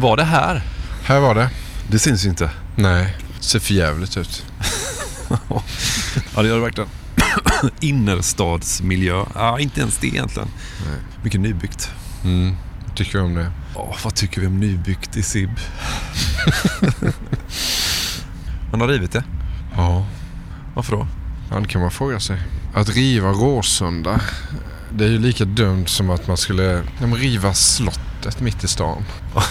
Var det här? Här var det. Det syns inte. Nej, ser för jävligt ut. Ja, det gör det verkligen. Innerstadsmiljö. Ja, inte ens det egentligen. Nej. Mycket nybyggt. Mm, tycker du om det? Åh, vad tycker vi om nybyggt i SIB? Man har rivit det. Ja. Varför då? Ja, det kan man fråga sig. Att riva Råsunda, det är ju lika dumt som att man skulle ja, riva slottet mitt i stan.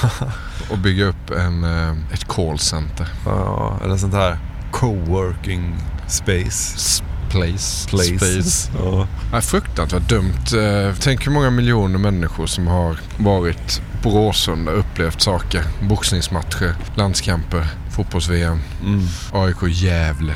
och bygga upp en, eh, ett callcenter. Ja, eller sånt här coworking space. Place. Place. Space. Ja. Ja, fruktansvärt dumt. Eh, Tänk hur många miljoner människor som har varit på Råsunda och upplevt saker. Boxningsmatcher, landskamper, fotbolls-VM, Mm. AIK Gävle.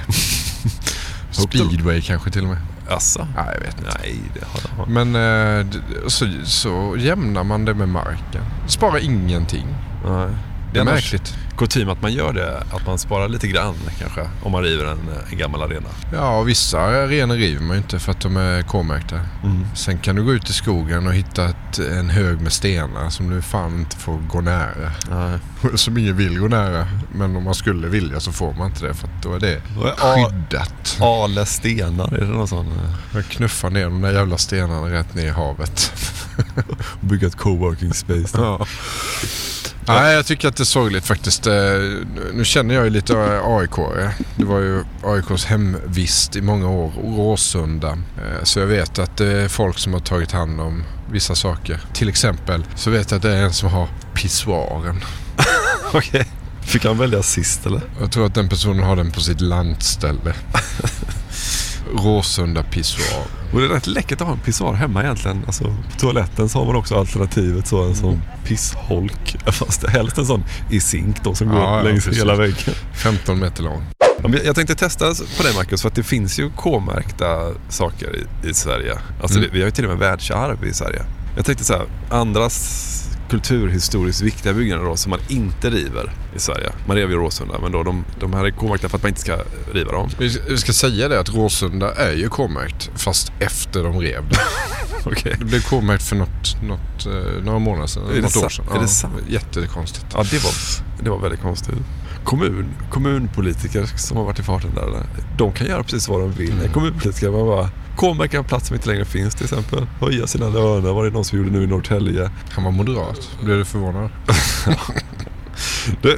Speedway kanske till och med. Asså? Nej, jag vet inte. Nej, det har det. Men eh, d- så, så jämnar man det med marken. Sparar ingenting. Nej. Det är märkligt. Kutym att man gör det, att man sparar lite grann kanske om man river en, en gammal arena. Ja, och vissa arenor river man ju inte för att de är K-märkta. Mm. Sen kan du gå ut i skogen och hitta ett, en hög med stenar som du fan inte får gå nära. Nej. Som ingen vill gå nära. Men om man skulle vilja så får man inte det för att då är det är skyddat. Ale stenar, är det någon sån? eh, Man knuffar ner de där jävla stenarna rätt ner i havet. Bygga ett coworking space. Ja. Nej, jag tycker att det är sorgligt faktiskt. Eh, Nu känner jag ju lite AIK. Det var ju AIKs hemvist i många år, Råsunda. Eh, Så jag vet att det är folk som har tagit hand om vissa saker. Till exempel så vet jag att det är en som har pissoaren. Okej. Fick han välja sist eller? Jag tror att den personen har den på sitt landställe. Råsunda pissoar. Och det är rätt läckert att ha en pissoar hemma egentligen. Alltså, på toaletten så har man också alternativet så en sån pissholk. Fast helst en sån i zink då som går Ja, ja, längs precis. hela väggen. 15 meter lång. Ja, Jag tänkte testa på dig Marcus för att det finns ju K-märkta saker i, i Sverige. Alltså Mm. det, vi har ju till och med världsarv i Sverige. Jag tänkte så här, andras kulturhistoriskt viktiga byggnader då som man inte river i Sverige. Man rev ju Råsunda men då de, de här är K-märkta för att man inte ska riva dem. Vi vi ska säga det att Råsunda är ju K-märkt fast efter de rev det. Okej. Det blev K-märkt för något, något, eh, några månader sedan. Är det något år sedan. är det sant? Jättekonstigt. Ja, det var, det var väldigt konstigt. Kommun, kommunpolitiker som har varit i farten där, de kan göra precis vad de vill. Mm. Kommunpolitiker, man bara K-märka en plats som inte längre finns till exempel. Höja sina löner, var det någon som gjorde nu i Norrtälje. Han var moderat. Blev du förvånad? Det,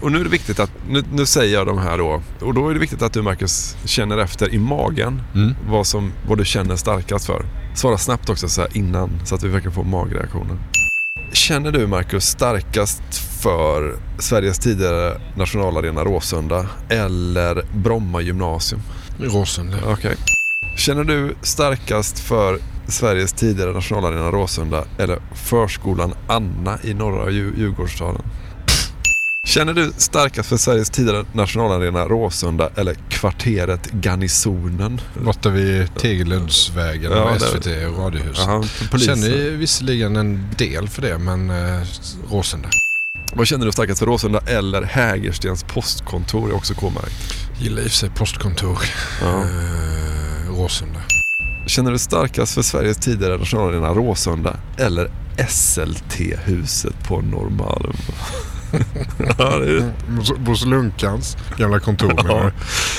och nu är det viktigt att, nu, nu säger jag de här då, och då är det viktigt att du Marcus känner efter i magen Mm. vad, som, vad du känner starkast för. Svara snabbt också så innan så att vi verkligen får magreaktioner. Känner du Marcus starkast för Sveriges tidigare nationalarena Råsunda eller Bromma gymnasium? Råsunda. Okej. Känner du starkast för Sveriges tidigare nationalarena Råsunda eller förskolan Anna i norra Dju- Djurgårdsstaden? Känner du starkast för Sveriges tidigare nationalarena Råsunda eller kvarteret Garnisonen? Borta vid Tegeluddsvägen Ja, och SVT och Radiohuset. Polisen. Känner ju visserligen en del för det men eh, Råsunda. Vad känner du starkast för Råsunda eller Hägerstens postkontor är också K-märkt? Gillar i och för sig postkontor. Ja. Råsunda. Känner du starkast för Sveriges tidigare nationalarena Råsunda eller SLT-huset på Norrmalm? ja, det är Bosse- Lunkans gamla kontor. Ja. ja.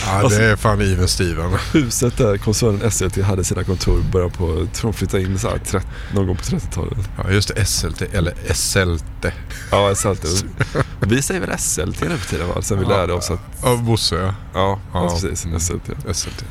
ja, Alltså- det är fan even Steven. huset där koncernen SLT hade sina kontor började på, tror de flyttade in så här, trett, någon gång på 30-talet. Ja, just det. SLT, eller SLT. Ja, SLT. Vi säger väl SLT nu för tiden va? Sen vi lärde oss att, Av Bosse, ja. ja, Ja. precis, SLT. SLT.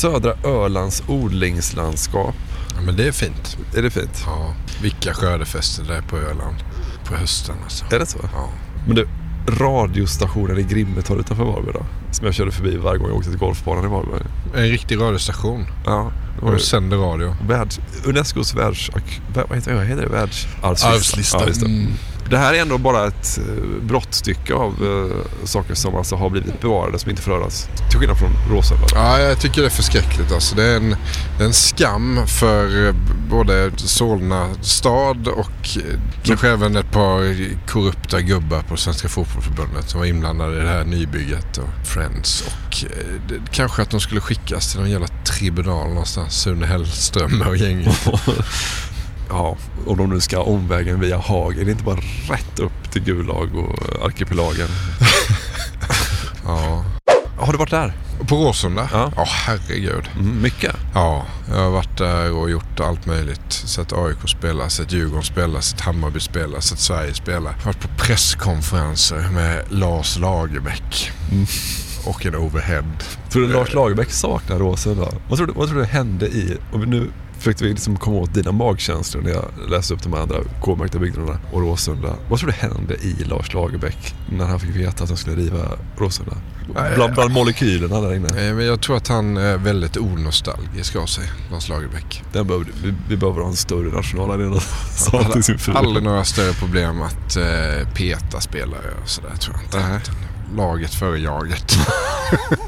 Södra Ölands odlingslandskap. Ja, men det är fint. Är det fint? Ja, vilka skördefester det är på Öland. På hösten alltså. Är det så? Ja. Men du, radiostationen i Grimmetorp utanför Varberg då. Som jag körde förbi varje gång jag åkte till golfbanan i Varberg. En riktig radiostation. Ja, Och du sänder radio. världs, Unescos världs... Vad heter det? Världsarvslista. Arvslista. Ja. Mm. Det här är ändå bara ett eh, brottstycke av eh, saker som alltså har blivit bevarade som inte föröras. Till skillnad från Råsunda. Ja, jag tycker det är förskräckligt. Alltså. Det, är en, det är en skam för eh, både Solna stad och eh, kanske även ett par korrupta gubbar på Svenska Fotbollförbundet som var inblandade i det här nybygget och Friends. Och eh, kanske att de skulle skickas till någon jävla tribunal någonstans. Sune Hellström och gänget. Ja, om de nu ska omvägen via Haag. Är det inte bara rätt upp till Gulag och arkipelagen? Ja. Har du varit där? På Råsunda? Ja. Ja, herregud. Mm, mycket. Ja, jag har varit där och gjort allt möjligt. Sett AIK spela, sett Djurgården spela, sett Hammarby spela, sett Sverige spela. Varit på presskonferenser med Lars Lagerbäck. Mm. Och en overhead. Tror du Lars Lagerbäck saknar Råsunda? Vad tror du, vad tror du hände i... Och nu försökte vi liksom komma åt dina magkänslor när jag läste upp de andra K-märkta byggnaderna och Råsunda. Vad tror du hände i Lars Lagerbäck när han fick veta att han skulle riva Råsunda? Bland, bland molekylerna där inne. Eh, Men jag tror att han är väldigt onostalgisk av sig, Lars Lagerbäck. Den behövde, vi, vi behöver ha en större nationalarena. Sa Han till sin hade fru. aldrig några större problem att eh, peta spelare och sådär tror jag inte. Nej. Laget före jaget.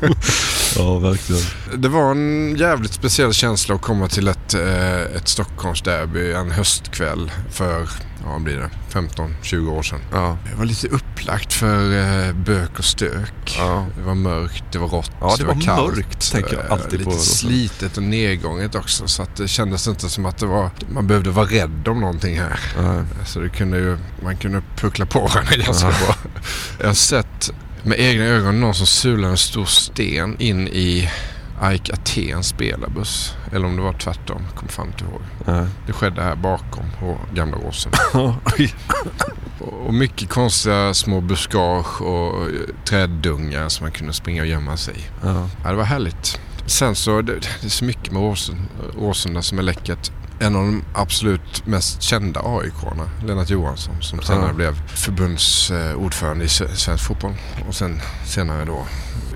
Ja, verkligen. Det var en jävligt speciell känsla att komma till ett, eh, ett Stockholmsderby en höstkväll för, ja blir det, 15-20 år sedan. Ja. Det var lite upplagt för eh, bök och stök. Ja. Det var mörkt, det var rått, Ja, det var kallt. mörkt, tänker jag alltid lite på. slitet och nedgånget också så att det kändes inte som att det var, man behövde vara rädd om någonting här. Ja. Så det kunde ju, man kunde puckla på varandra ganska Ja. bra. Jag har sett med egna ögon någon som sulade en stor sten in i Ike Athens spelarbuss. Eller om det var tvärtom, kommer fan inte ihåg. Ja. Det skedde här bakom på Gamla Åsen. Och mycket konstiga små buskage och eh, träddungar som man kunde springa och gömma sig i. Ja. Ja, det var härligt. Sen så, det, det är så mycket med Åsen, som är läckert. En av de absolut mest kända AIK-arna, Lennart Johansson, som senare Ja. blev förbundsordförande i svensk fotboll. Och sen senare då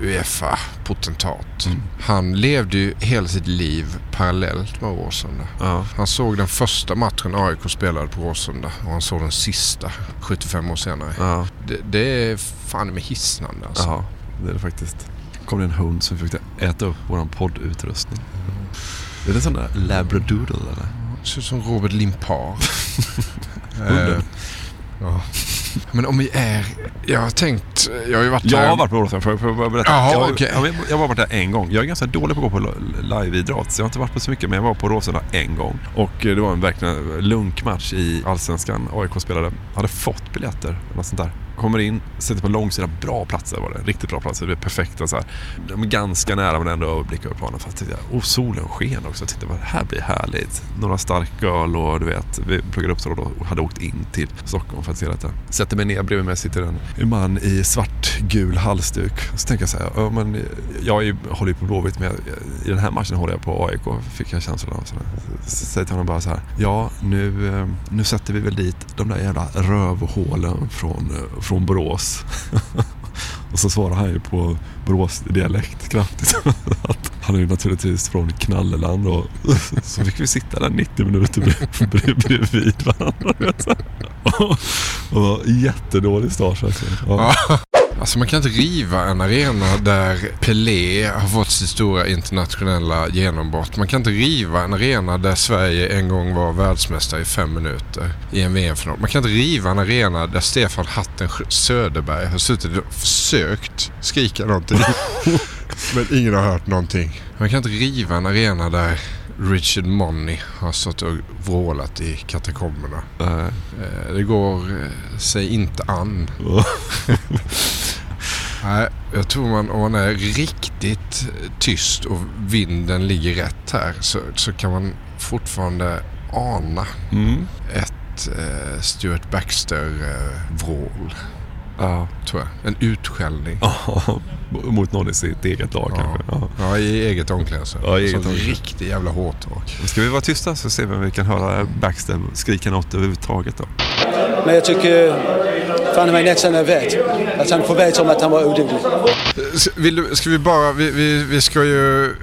Uefa-potentat. Mm. Han levde ju hela sitt liv parallellt med Åsunda. Ja. Han såg den första matchen AIK spelade på Åsunda och han såg den sista 75 år senare. Ja. Det, det är fan med hisnande alltså. Ja, det är det faktiskt. kom det en hund som försökte äta upp våran poddutrustning. Är det en sån där labradoodle eller? Ser ut som Robert Limpar. Hunden. Eh, ja. Men om vi är... Jag har tänkt... Jag har ju varit Jag har varit på Råsunda, får jag- får jag berätta? Jaha, jag, har- okej. jag, har- jag har varit där en gång. Jag är ganska dålig på att gå på liveidrott, så jag har inte varit på så mycket. Men jag var på Råsunda en gång. Och eh, det var en verkligen lunkmatch i Allsvenskan. AIK spelade. Hade fått biljetter, eller något sånt där. Kommer in, sätter på långsida. Bra platser var det. Riktigt bra platser. Det är perfekta så här. De är ganska nära men ändå överblick över planen. Fast titta, och solen sken också. Jag vad det här blir härligt. Några starköl och du vet. Vi pluggade upp och hade åkt in till Stockholm för att se detta. Sätter mig ner bredvid mig sitter en, man i svartgul halsduk. Så tänker jag så här, ja, men jag är, håller ju på Blåvitt men jag, i den här matchen håller jag på AIK. Fick jag känslan av. Så säger till honom bara så här, ja nu, eh, nu sätter vi väl dit de där jävla rövhålen från, eh, från Borås. Och så svarar han ju på Borås-dialekt kraftigt. Han är ju naturligtvis från Knalleland och så fick vi sitta där 90 minuter bredvid varandra. Och, och jättedålig start verkligen. Ja. Alltså man kan inte riva en arena där Pelé har fått sitt stora internationella genombrott. Man kan inte riva en arena där Sverige en gång var världsmästare i fem minuter i en VM-final. Man kan inte riva en arena där Stefan Hatten Söderberg har suttit och försökt skrika någonting. Men ingen har hört någonting. Man kan inte riva en arena där Richard Money har stått och vrålat i katakomberna. Eh, Det går eh, sig inte an. Nej, jag tror man om man är riktigt tyst och vinden ligger rätt här så, så kan man fortfarande ana Mm. ett eh, Stuart Baxter-vrål. Ja. tror jag. En utskällning. Ja, Mot någon i sitt eget lag Ja. kanske. Ja. Ja, i eget omklädningsrum. Ja, i eget Sån omklädningsrum. riktig jävla hårtork. Ska vi vara tysta så ser vi om vi kan höra Baxter skrika något överhuvudtaget då. Men jag tycker fan i mig nästan jag vet. Att han får veta om att han var oduglig. Vill du, ska vi bara, vi, vi, vi ska ju...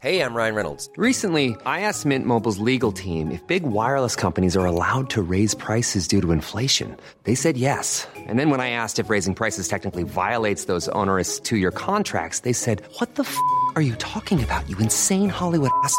Hey, I'm Ryan Reynolds. Recently, I asked Mint Mobile's legal team if big wireless companies are allowed to raise prices due to inflation. They said yes. And then when I asked if raising prices technically violates those onerous two year contracts, they said, What the f are you talking about, you insane Hollywood ass?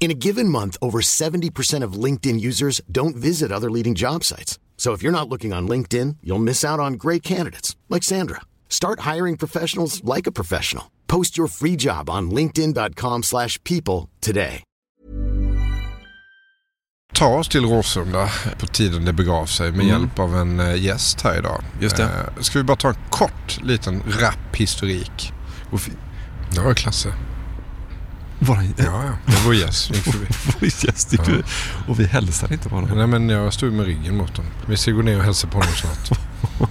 In a given month, over 70% of LinkedIn users don't visit other leading job sites. So if you're not looking on LinkedIn, you'll miss out on great candidates like Sandra. Start hiring professionals like a professional. Post your free job on linkedin.com/people slash people today. ta oss till Råsunda på tiden det begav sig med Mm. hjälp av en eh, gäst här idag. Just det. Eh, Ska vi bara ta en kort liten rapp historik? Och fi- Det var Klasse. Han Ja, ja. Det var vår gäst. Gick förbi. vår gäst gick förbi. Och vi hälsade inte på honom. Nej men jag stod med ryggen mot honom. Vi ska gå ner och hälsa på honom snart.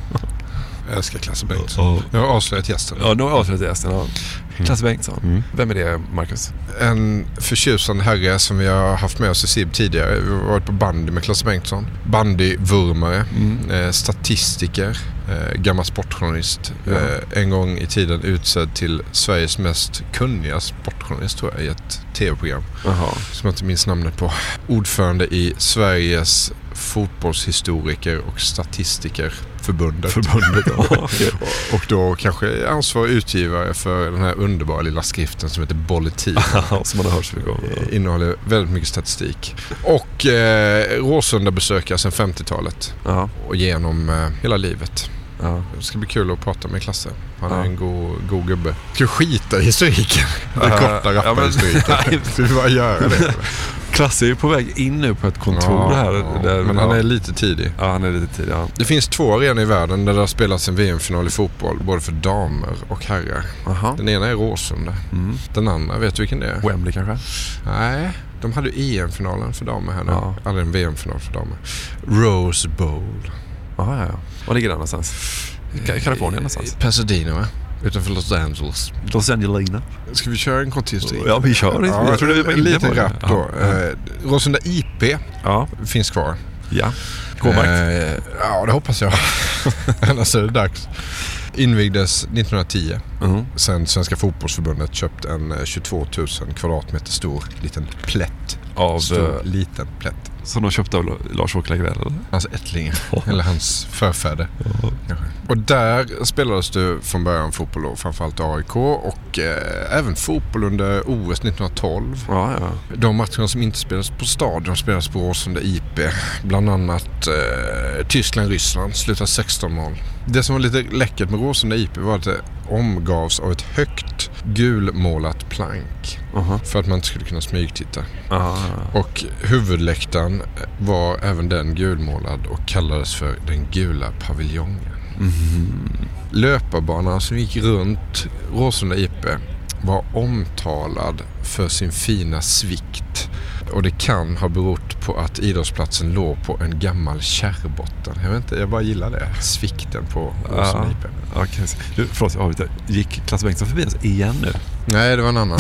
Jag älskar Klasse Bengtsson. Ja. Jag har avslöjat gästen. Ja, nu har avslöjat gästen. Ja. Klasse Bengtsson. Mm. Vem är det, Marcus? En förtjusande herre som vi har haft med oss i SIB tidigare. Vi har varit på bandy med Klasse Bengtsson. Bandyvurmare, eh, statistiker, eh, gammal sportjournalist. Ja. Eh, en gång i tiden utsedd till Sveriges mest kunniga sportjournalist tror jag i ett tv-program. Som jag inte minns namnet på. Ordförande i Sveriges fotbollshistoriker och statistikerförbundet. Förbundet, ja. och då kanske ansvarig utgivare för den här underbara lilla skriften som heter Bolletin. Som man har hört så mycket om. Eh, Innehåller väldigt mycket statistik. Och eh, Råsunda besökare sedan 50-talet. Ja. Och genom eh, hela livet. Ja. Det ska bli kul att prata med Klasse. Han är Ja. en god, god gubbe. Ska vi skita i historiken? Den Ja, korta ja, rappa men- historiken. Ska vi bara göra det? Klasse är ju på väg in nu på ett kontor här. Där, men han ja. är lite tidig. Ja, han är lite tidig. Ja. Det finns två arenor i världen där det har spelats en VM-final i fotboll. Både för damer och herrar. Aha. Den ena är Råsunda. Mm. Den andra, vet du vilken det är? Wembley kanske? Nej, de hade EM-finalen för damer här nu. Ja. Aldrig en VM-final för damer. Rose Bowl. Ja, ja, ja. Var ligger den någonstans? Kalifornien någonstans? Pasadena va? Utanför Los Angeles. Los Angelina. Ska vi köra en kort historik? Ja, vi kör. Ja, jag trodde vi var inne det. rapp då. Ja, Eh, Råsunda IP ja. finns kvar. ja. K-mark. Eh, ja, det hoppas jag. Annars är det dags. Invigdes 1910. Mhm. Sen Svenska fotbollsförbundet köpt en eh, 22 000 kvadratmeter stor liten plätt. Av, Stor, eh, liten plätt. Som de köpte av Lars-Åke Lagrell eller? Hans ättlingar. Eller hans förfäder. Och där spelades det från början fotboll då, framförallt AIK och eh, även fotboll under OS 1912. Ja, ja. De matcherna som inte spelades på stadion spelades på Råsunda IP. Bland annat eh, Tyskland-Ryssland slutade 16-0. Det som var lite läckert med Råsunda IP var att det omgavs av ett högt gulmålat plank. Aha. För att man inte skulle kunna smygtitta. Ja, Och huvudläktaren var även den gulmålad och kallades för den gula paviljongen. Löparbanan som gick runt Råsunda IP var omtalad för sin fina svikt. Och det kan ha berott på att idrottsplatsen låg på en gammal kärrbotten. Jag vet inte, jag bara gillar det. Svikten på Råsunda Ja. IP. Okej. Du, förlåt, jag avbryter. Gick Klasse Bengtsson förbi oss igen nu? Nej, det var en annan.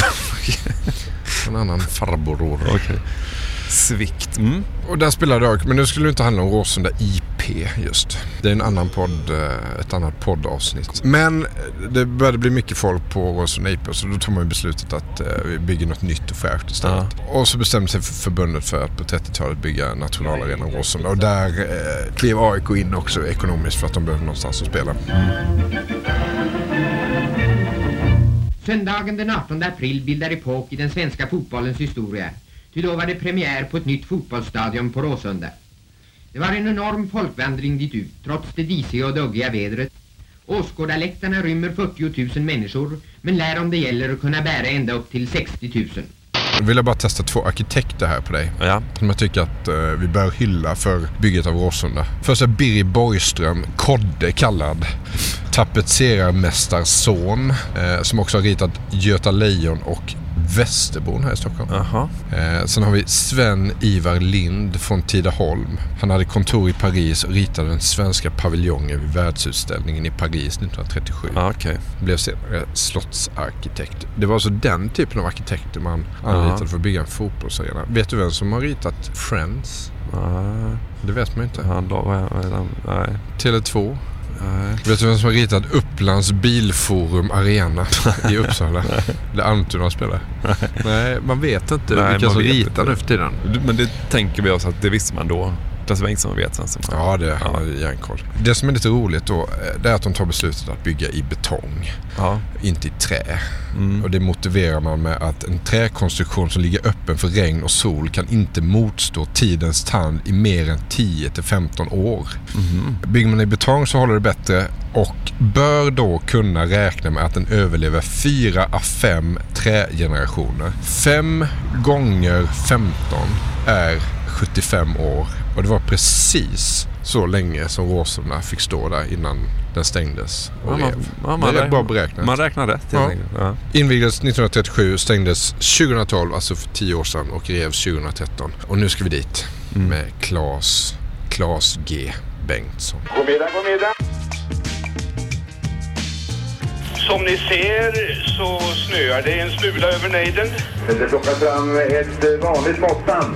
en annan farbror. Okej. Svikt. Mm. Och där spelade jag, men nu skulle det inte handla om Råsunda IP just. Det är en annan podd, eh, ett annat poddavsnitt. Men det började bli mycket folk på Råsunda IP så då tog man beslutet att eh, vi bygger något nytt och fräscht istället. Och så bestämde sig för- förbundet för att på 30-talet bygga nationalarenan Råsunda. Och där eh, klev AIK in också ekonomiskt för att de behövde någonstans att spela. Söndagen den 18 april bildar epok i den svenska fotbollens historia. Ty då var det premiär på ett nytt fotbollsstadion på Råsunda. Det var en enorm folkvandring dit ut, trots det disiga och duggiga vädret. Åskådarläktarna rymmer 40 000 människor, men lär om det gäller att kunna bära ända upp till 60 000. Nu vill jag bara testa två arkitekter här på dig. Ja. Som jag tycker att eh, vi bör hylla för bygget av Råsunda. Först är Birger Borgström, Kodde kallad. Tapetserarmästarson. Eh, som också har ritat Göta Lejon och Västerbron här i Stockholm. Jaha. Eh, sen har vi Sven Ivar Lind från Tidaholm. Han hade kontor i Paris och ritade den svenska paviljongen vid världsutställningen i Paris 1937. Ja, okej. Blev senare slottsarkitekt. Det var alltså den typen av arkitekter man anlitade för att bygga en fotbollsarena. Vet du vem som har ritat Friends? Nej. Det vet man inte. Han la... är han? Nej. Tele2. Vet du vem som har ritat Upplands Bilforum Arena i Uppsala? Där Almtuna spelar. Nej, man vet inte Nej, vilka som ritar nu för tiden. Men det tänker vi oss att det visste man då. Niklas Bengtsson vet sen. Som Ja, det har jag järnkoll. Det som är lite roligt då, eh, det är att de tar beslutet att bygga i betong. Ja. Inte i trä. Och det motiverar man med att en träkonstruktion som ligger öppen för regn och sol kan inte motstå tidens tand i mer än 10-15 år. Bygger man i betong så håller det bättre och bör då kunna räkna med att den överlever 4 à 5 trägenerationer. 5 gånger 15 är 75 år och det var precis så länge som Råsunda fick stå där innan den stängdes och Ja, rev. man, det är rätt bra beräknat. Man räknar rätt Ja. Ja. Invigdes 1937, stängdes 2012, alltså för 10 år sedan och revs 2013. Och nu ska vi dit med Claes, Claes G Bengtsson. God middag, god middag. Som ni ser så snöar det en smula över nejden. Det plockar fram ett vanligt måttband.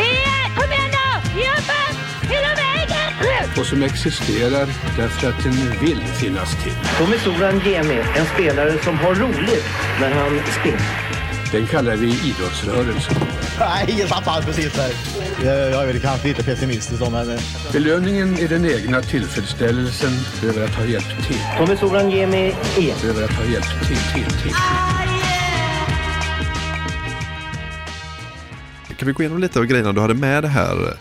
och som existerar därför att den vill finnas till. Tommy Soran Gemi, en spelare som har roligt när han spelar. Den kallar vi idrottsrörelsen. Nej, ingen tappar precis där. Jag är väl kanske lite pessimistisk då, men... Belöningen är den egna tillfredsställelsen över att ha hjälpt till. Tommy Soran Gemi är... Över att ha hjälpt till, till, till. Kan vi gå igenom lite av grejerna du hade med det här?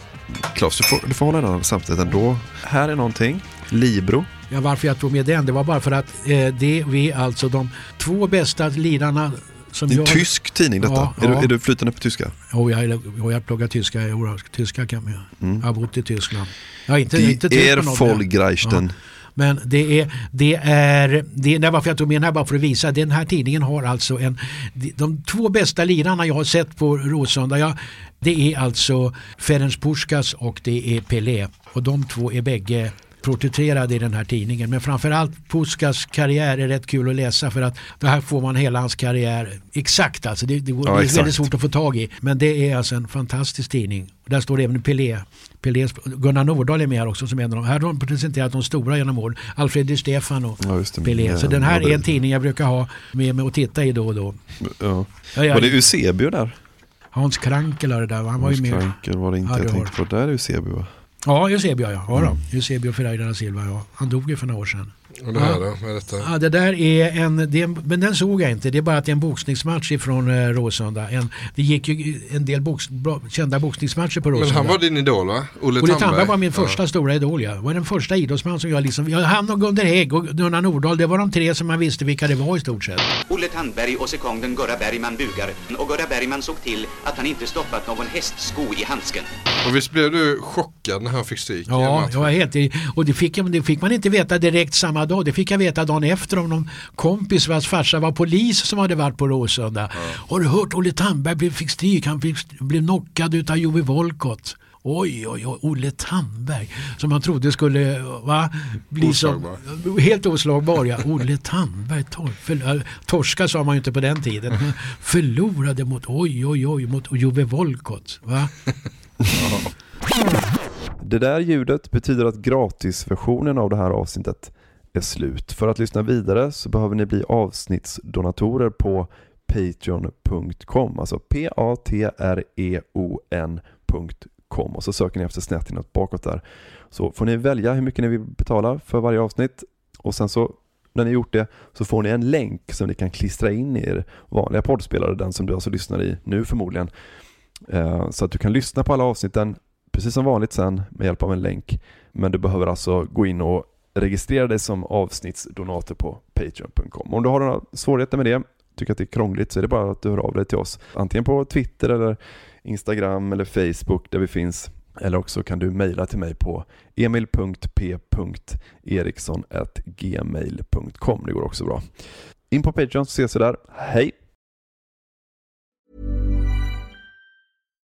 Claes, du får, du får hålla den samtidigt ändå. Här är någonting. Libro. Ja, varför jag tog med den, det var bara för att eh, det vi alltså de två bästa lirarna som Det är en jag... tysk tidning detta. Ja, är, ja. Du, är du flytande på tyska? Jo, jag, jo, jag pluggar tyska. Jo, tyska kan jag. Mm. Jag har bott i Tyskland. Jag inte, Die inte tryckt på något, men- det är, det är, det är varför jag tog med den här bara för att visa. Den här tidningen har alltså en, de, de två bästa lirarna jag har sett på Råsunda. Jag, det är alltså Ferenc Puskas och det är Pelé. Och de två är bägge porträtterade i den här tidningen. Men framförallt Puskas karriär är rätt kul att läsa för att det här får man hela hans karriär exakt alltså. Det, det, Ja, det är exakt. väldigt svårt att få tag i. Men det är alltså en fantastisk tidning. Där står det även Pelé. Pelés, Gunnar Nordahl är med här också som en av dem. Här har de presenterat de stora genom åren. Alfred Di Stefano Ja. Pelé. Så den här är en tidning jag brukar ha med mig och titta i då och då. Ja. Ja. Var det Eusebio där? Hans Krankel har det där. Han var ju Hans med. Krankel var det inte Ja, jag tänkte på. Där är Eusebio va? Ja, Eusebio ja. ja Mm. då. Eusebio Ferreira da Silva ja. Han dog ju för några år sedan. Och det här Ja. då? Vad är detta? Ja, det där är en, det men den såg jag inte. Det är bara att det är en boxningsmatch ifrån eh, Råsunda. En, det gick ju en del box, bra, kända boxningsmatcher på Men Råsunda. han var din idol va? Olle, Olle Tandberg var min Ja. första stora idol. Ja. var den första idrottsman som jag liksom, jag, han och Gunder Hägg och Gunnar Nordahl, det var de tre som man visste vilka det var i stort sett. Olle Tandberg och sekonden Gurra Bergman bugar och Gurra Bergman såg till att han inte stoppat någon hästsko i handsken. Och visst blev du chockad när han fick stryk? Ja, jag var helt och det fick, det fick man inte veta direkt samma dag. Det fick jag veta dagen efter om någon kompis vars farsa var polis som hade varit på Råsunda. Har du hört Olle Tandberg blev, fick stryk? Han fick, blev knockad utav Jovi Volkott. Oj, oj, oj, Olle Tandberg som man trodde skulle va, bli som, helt oslagbar. Ja. Olle Tandberg, tor, för, äh, torska sa man ju inte på den tiden. Men Förlorade mot, oj, oj, oj, mot Jovi Volkott. Va? Det där ljudet betyder att gratisversionen av det här avsnittet är slut. För att lyssna vidare så behöver ni bli avsnittsdonatorer på patreon.com, alltså p-a-t-r-e-o-n.com. och så söker ni efter snett inåt bakåt där. Så får ni välja hur mycket ni vill betala för varje avsnitt och sen så när ni gjort det så får ni en länk som ni kan klistra in i er vanliga poddspelare, den som du alltså lyssnar i nu förmodligen. Eh, så att du kan lyssna på alla avsnitten precis som vanligt sen med hjälp av en länk. Men du behöver alltså gå in och registrera dig som avsnittsdonator på Patreon.com. Om du har några svårigheter med det, tycker att det är krångligt, så är det bara att du hör av dig till oss. Antingen på Twitter eller Instagram eller Facebook där vi finns. Eller också kan du mejla till mig på emil.p.eriksson.gmail.com. Det går också bra. In på Patreon så ses vi där. Hej!